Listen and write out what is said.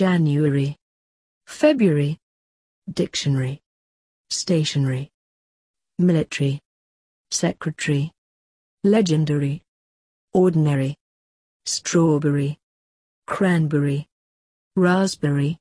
January. February. Dictionary. Stationary. Military. Secretary. Legendary. Ordinary. Strawberry. Cranberry. Raspberry.